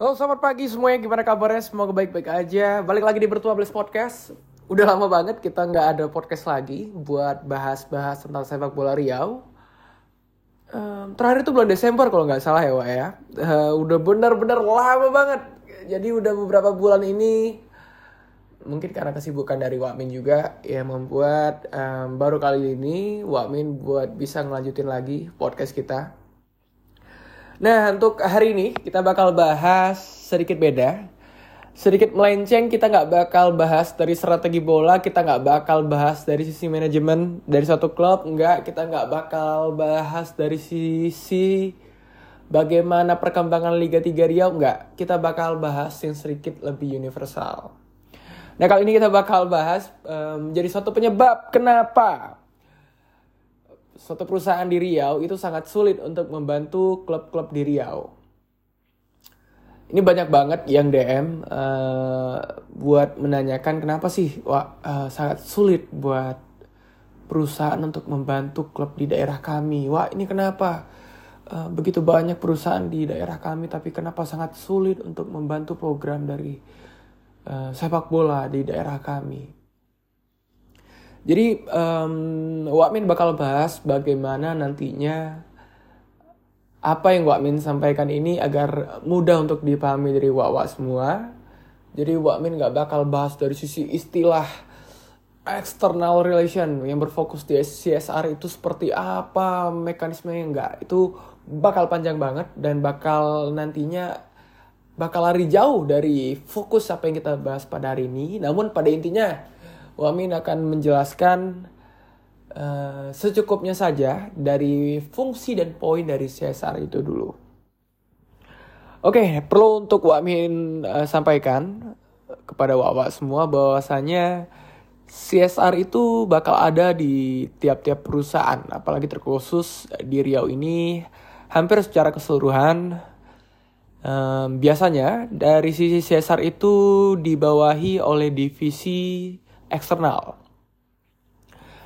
Halo selamat pagi semuanya, gimana kabarnya? Semoga baik-baik aja. Balik lagi di Bertua Blast Podcast. Udah lama banget kita nggak ada podcast lagi Buat bahas-bahas tentang sepak bola Riau. Um, Terakhir itu bulan Desember kalau nggak salah ya Wak ya. Uh, Udah benar-benar lama banget. Jadi udah beberapa bulan ini Mungkin karena kesibukan dari Wakmin juga Yang membuat um, baru kali ini Wakmin buat bisa ngelanjutin lagi podcast kita Nah, untuk hari ini kita bakal bahas sedikit beda. Sedikit melenceng, kita nggak bakal bahas dari strategi bola, kita nggak bakal bahas dari sisi manajemen dari suatu klub, nggak, kita nggak bakal bahas dari sisi bagaimana perkembangan Liga 3 Riau, nggak. Kita bakal bahas yang sedikit lebih universal. Nah, kali ini kita bakal bahas um, jadi suatu penyebab kenapa suatu perusahaan di Riau itu sangat sulit untuk membantu klub-klub di Riau. Ini banyak banget yang DM uh, eh, buat menanyakan kenapa sih wah, uh, sangat sulit buat perusahaan untuk membantu klub di daerah kami. Wah ini kenapa uh, begitu banyak perusahaan di daerah kami tapi kenapa sangat sulit untuk membantu program dari uh, sepak bola di daerah kami. Jadi um, Wakmin bakal bahas bagaimana nantinya apa yang Wakmin sampaikan ini agar mudah untuk dipahami dari Wak-Wak semua. Jadi Wakmin nggak bakal bahas dari sisi istilah external relation yang berfokus di CSR itu seperti apa mekanismenya enggak itu bakal panjang banget dan bakal nantinya bakal lari jauh dari fokus apa yang kita bahas pada hari ini. Namun pada intinya Wamin akan menjelaskan uh, secukupnya saja dari fungsi dan poin dari CSR itu dulu. Oke, okay, perlu untuk Wamin uh, sampaikan kepada wawak semua bahwasanya CSR itu bakal ada di tiap-tiap perusahaan, apalagi terkhusus di Riau ini hampir secara keseluruhan. Um, biasanya dari sisi CSR itu dibawahi oleh divisi eksternal.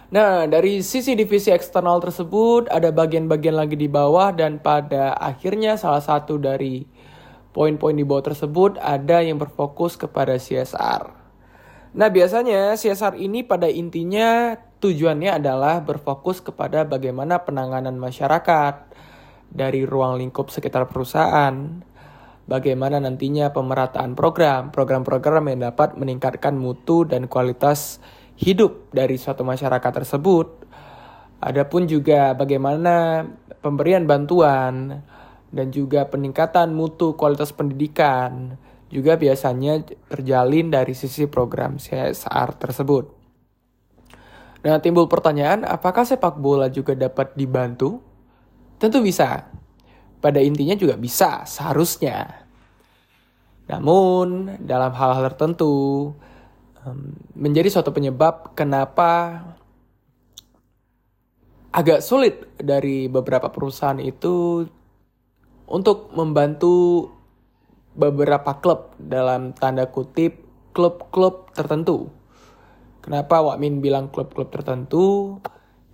Nah, dari sisi divisi eksternal tersebut ada bagian-bagian lagi di bawah dan pada akhirnya salah satu dari poin-poin di bawah tersebut ada yang berfokus kepada CSR. Nah, biasanya CSR ini pada intinya tujuannya adalah berfokus kepada bagaimana penanganan masyarakat dari ruang lingkup sekitar perusahaan, bagaimana nantinya pemerataan program, program-program yang dapat meningkatkan mutu dan kualitas hidup dari suatu masyarakat tersebut. Adapun juga bagaimana pemberian bantuan dan juga peningkatan mutu kualitas pendidikan juga biasanya terjalin dari sisi program CSR tersebut. Nah, timbul pertanyaan, apakah sepak bola juga dapat dibantu? Tentu bisa pada intinya juga bisa, seharusnya. Namun, dalam hal-hal tertentu, menjadi suatu penyebab kenapa agak sulit dari beberapa perusahaan itu untuk membantu beberapa klub dalam tanda kutip klub-klub tertentu. Kenapa Wakmin bilang klub-klub tertentu?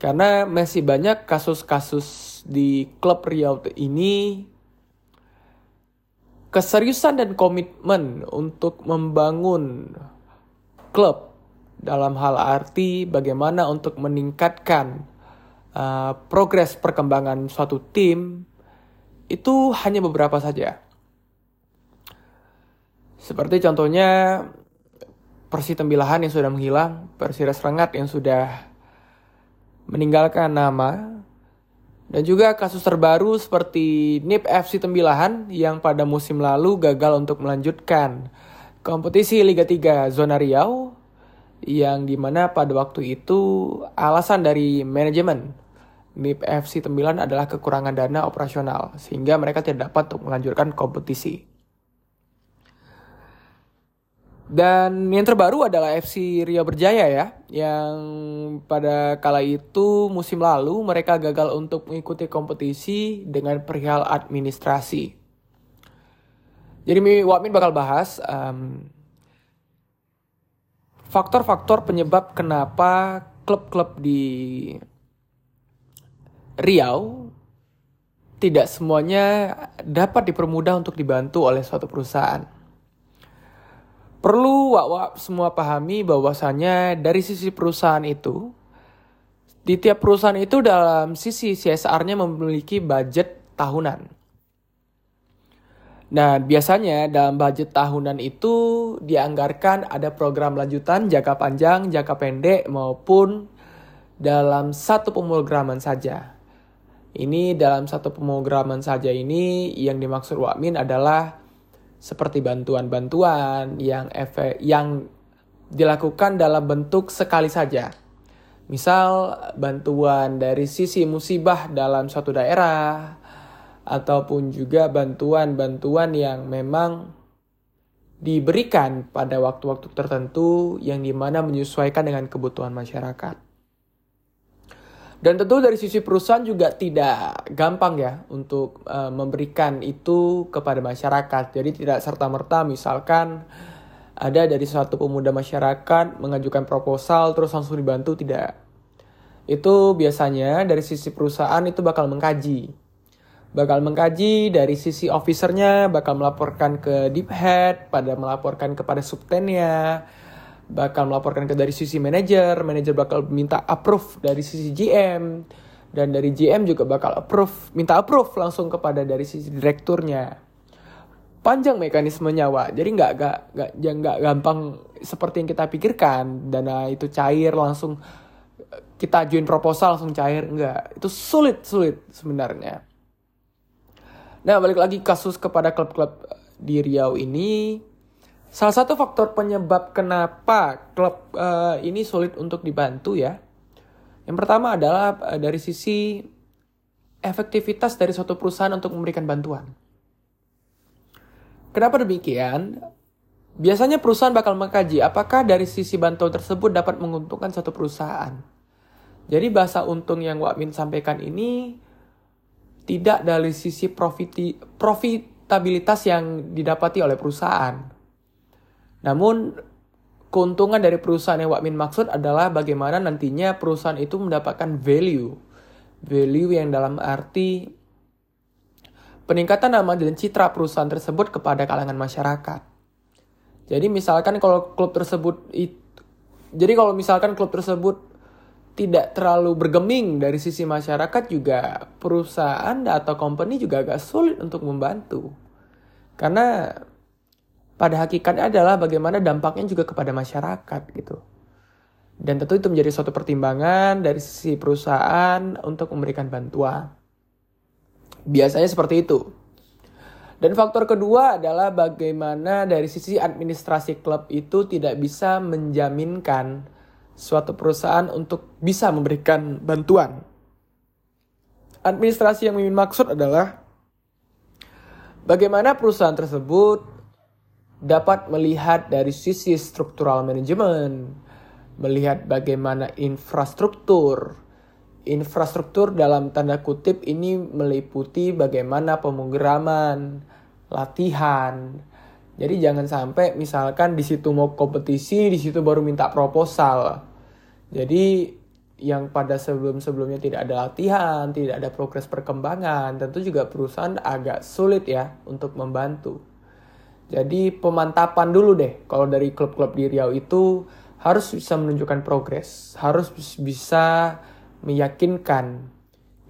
Karena masih banyak kasus-kasus di klub Riau ini keseriusan dan komitmen untuk membangun klub dalam hal arti bagaimana untuk meningkatkan uh, progres perkembangan suatu tim itu hanya beberapa saja. Seperti contohnya Persi Tembilahan yang sudah menghilang, Persires Rengat yang sudah meninggalkan nama dan juga kasus terbaru seperti NIP FC Tembilahan yang pada musim lalu gagal untuk melanjutkan kompetisi Liga 3 Zona Riau yang di mana pada waktu itu alasan dari manajemen NIP FC Tembilan adalah kekurangan dana operasional sehingga mereka tidak dapat untuk melanjutkan kompetisi. Dan yang terbaru adalah FC Rio Berjaya ya, yang pada kala itu musim lalu mereka gagal untuk mengikuti kompetisi dengan perihal administrasi. Jadi Wakmin bakal bahas faktor-faktor penyebab kenapa klub-klub di Riau tidak semuanya dapat dipermudah untuk dibantu oleh suatu perusahaan. Perlu wak-wak semua pahami bahwasanya dari sisi perusahaan itu, di tiap perusahaan itu dalam sisi CSR-nya memiliki budget tahunan. Nah, biasanya dalam budget tahunan itu dianggarkan ada program lanjutan jangka panjang, jangka pendek maupun dalam satu pemrograman saja. Ini dalam satu pemrograman saja ini yang dimaksud Wakmin adalah seperti bantuan-bantuan yang efek yang dilakukan dalam bentuk sekali saja. Misal bantuan dari sisi musibah dalam suatu daerah ataupun juga bantuan-bantuan yang memang diberikan pada waktu-waktu tertentu yang di mana menyesuaikan dengan kebutuhan masyarakat. Dan tentu dari sisi perusahaan juga tidak gampang ya untuk uh, memberikan itu kepada masyarakat. Jadi tidak serta-merta misalkan ada dari suatu pemuda masyarakat mengajukan proposal terus langsung dibantu tidak. Itu biasanya dari sisi perusahaan itu bakal mengkaji. Bakal mengkaji dari sisi officernya, bakal melaporkan ke deep head, pada melaporkan kepada subtennya, bakal melaporkan ke dari sisi manajer, manajer bakal minta approve dari sisi GM, dan dari GM juga bakal approve, minta approve langsung kepada dari sisi direkturnya. Panjang mekanismenya, Wak. Jadi nggak nggak nggak nggak gampang seperti yang kita pikirkan. Dana itu cair langsung kita ajuin proposal langsung cair enggak. Itu sulit sulit sebenarnya. Nah, balik lagi kasus kepada klub-klub di Riau ini Salah satu faktor penyebab kenapa klub uh, ini sulit untuk dibantu ya. Yang pertama adalah uh, dari sisi efektivitas dari suatu perusahaan untuk memberikan bantuan. Kenapa demikian? Biasanya perusahaan bakal mengkaji apakah dari sisi bantuan tersebut dapat menguntungkan satu perusahaan. Jadi bahasa untung yang Wakmin sampaikan ini tidak dari sisi profiti, profitabilitas yang didapati oleh perusahaan namun keuntungan dari perusahaan yang Wakmin maksud adalah bagaimana nantinya perusahaan itu mendapatkan value. Value yang dalam arti peningkatan nama dan citra perusahaan tersebut kepada kalangan masyarakat. Jadi misalkan kalau klub tersebut jadi kalau misalkan klub tersebut tidak terlalu bergeming dari sisi masyarakat juga perusahaan atau company juga agak sulit untuk membantu. Karena pada hakikatnya adalah bagaimana dampaknya juga kepada masyarakat gitu. Dan tentu itu menjadi suatu pertimbangan dari sisi perusahaan untuk memberikan bantuan. Biasanya seperti itu. Dan faktor kedua adalah bagaimana dari sisi administrasi klub itu tidak bisa menjaminkan suatu perusahaan untuk bisa memberikan bantuan. Administrasi yang Mimin maksud adalah bagaimana perusahaan tersebut dapat melihat dari sisi struktural manajemen, melihat bagaimana infrastruktur. Infrastruktur dalam tanda kutip ini meliputi bagaimana pemrograman, latihan. Jadi jangan sampai misalkan di situ mau kompetisi, di situ baru minta proposal. Jadi yang pada sebelum-sebelumnya tidak ada latihan, tidak ada progres perkembangan, tentu juga perusahaan agak sulit ya untuk membantu. Jadi pemantapan dulu deh kalau dari klub-klub di Riau itu harus bisa menunjukkan progres, harus bisa meyakinkan.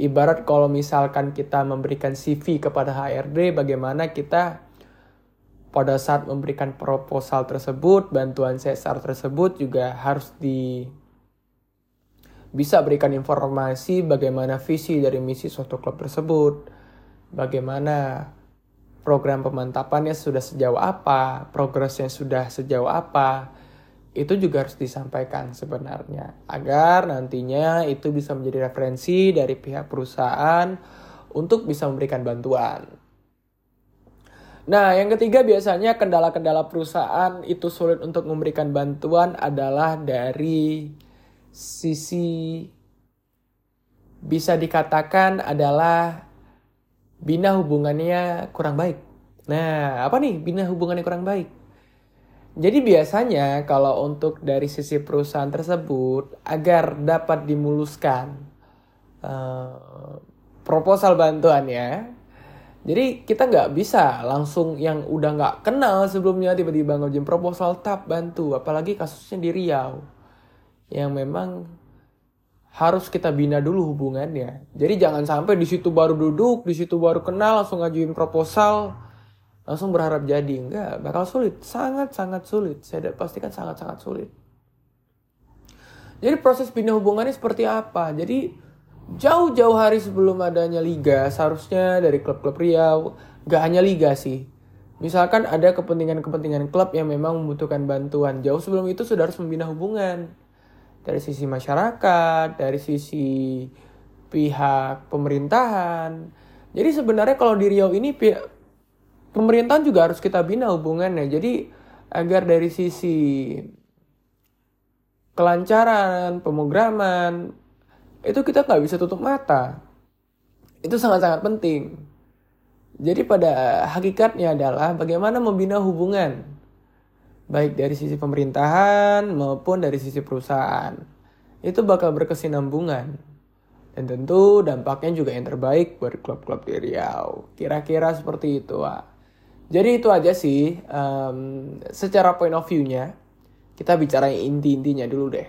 Ibarat kalau misalkan kita memberikan CV kepada HRD, bagaimana kita pada saat memberikan proposal tersebut, bantuan CSR tersebut juga harus di bisa berikan informasi bagaimana visi dari misi suatu klub tersebut, bagaimana program pemantapannya sudah sejauh apa, progresnya sudah sejauh apa, itu juga harus disampaikan sebenarnya agar nantinya itu bisa menjadi referensi dari pihak perusahaan untuk bisa memberikan bantuan. Nah, yang ketiga biasanya kendala-kendala perusahaan itu sulit untuk memberikan bantuan adalah dari sisi bisa dikatakan adalah bina hubungannya kurang baik. Nah, apa nih bina hubungannya kurang baik? Jadi biasanya kalau untuk dari sisi perusahaan tersebut agar dapat dimuluskan uh, proposal bantuannya. Jadi kita nggak bisa langsung yang udah nggak kenal sebelumnya tiba-tiba ngajin proposal tap bantu, apalagi kasusnya di Riau yang memang harus kita bina dulu hubungannya. Jadi jangan sampai di situ baru duduk, di situ baru kenal langsung ngajuin proposal, langsung berharap jadi enggak, bakal sulit, sangat sangat sulit. Saya pastikan sangat sangat sulit. Jadi proses bina hubungannya seperti apa? Jadi jauh-jauh hari sebelum adanya liga seharusnya dari klub-klub Riau gak hanya liga sih misalkan ada kepentingan-kepentingan klub yang memang membutuhkan bantuan jauh sebelum itu sudah harus membina hubungan dari sisi masyarakat dari sisi pihak pemerintahan jadi sebenarnya kalau di Riau ini pihak pemerintahan juga harus kita bina hubungannya jadi agar dari sisi kelancaran pemrograman itu kita nggak bisa tutup mata. Itu sangat-sangat penting. Jadi pada hakikatnya adalah bagaimana membina hubungan. Baik dari sisi pemerintahan maupun dari sisi perusahaan. Itu bakal berkesinambungan. Dan tentu dampaknya juga yang terbaik buat klub-klub di Riau. Kira-kira seperti itu, Wak. Jadi itu aja sih, um, secara point of view-nya, kita bicara inti-intinya dulu deh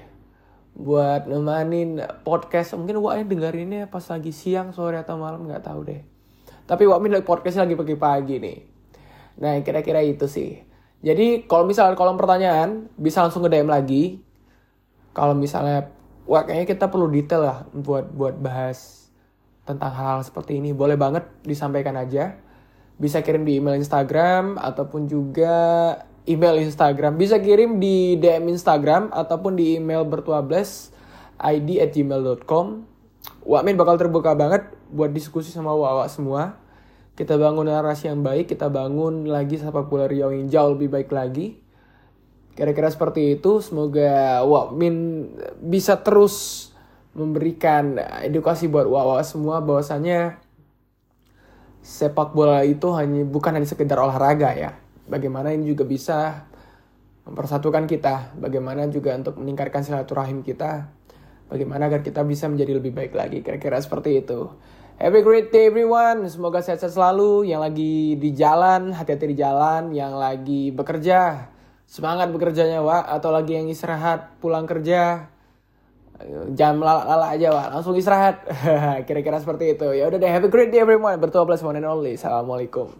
buat nemanin podcast mungkin Wak yang dengerinnya pas lagi siang sore atau malam nggak tahu deh tapi Wak Min podcast lagi pagi-pagi nih nah kira-kira itu sih jadi kalau misalnya kolom pertanyaan bisa langsung ke DM lagi kalau misalnya Wak kayaknya kita perlu detail lah buat buat bahas tentang hal-hal seperti ini boleh banget disampaikan aja bisa kirim di email Instagram ataupun juga email Instagram. Bisa kirim di DM Instagram ataupun di email bertuables id at gmail.com. Wakmin bakal terbuka banget buat diskusi sama wawak semua. Kita bangun narasi yang baik, kita bangun lagi sepak bola Riau yang jauh lebih baik lagi. Kira-kira seperti itu. Semoga Wakmin bisa terus memberikan edukasi buat wawak semua bahwasanya sepak bola itu hanya bukan hanya sekedar olahraga ya bagaimana ini juga bisa mempersatukan kita, bagaimana juga untuk meningkatkan silaturahim kita, bagaimana agar kita bisa menjadi lebih baik lagi, kira-kira seperti itu. Have a great day everyone, semoga sehat-sehat selalu, yang lagi di jalan, hati-hati di jalan, yang lagi bekerja, semangat bekerjanya Wak, atau lagi yang istirahat, pulang kerja, jangan melala-lala aja Wak, langsung istirahat, kira-kira seperti itu. Ya udah deh, have a great day everyone, bertuah plus one and only, Assalamualaikum.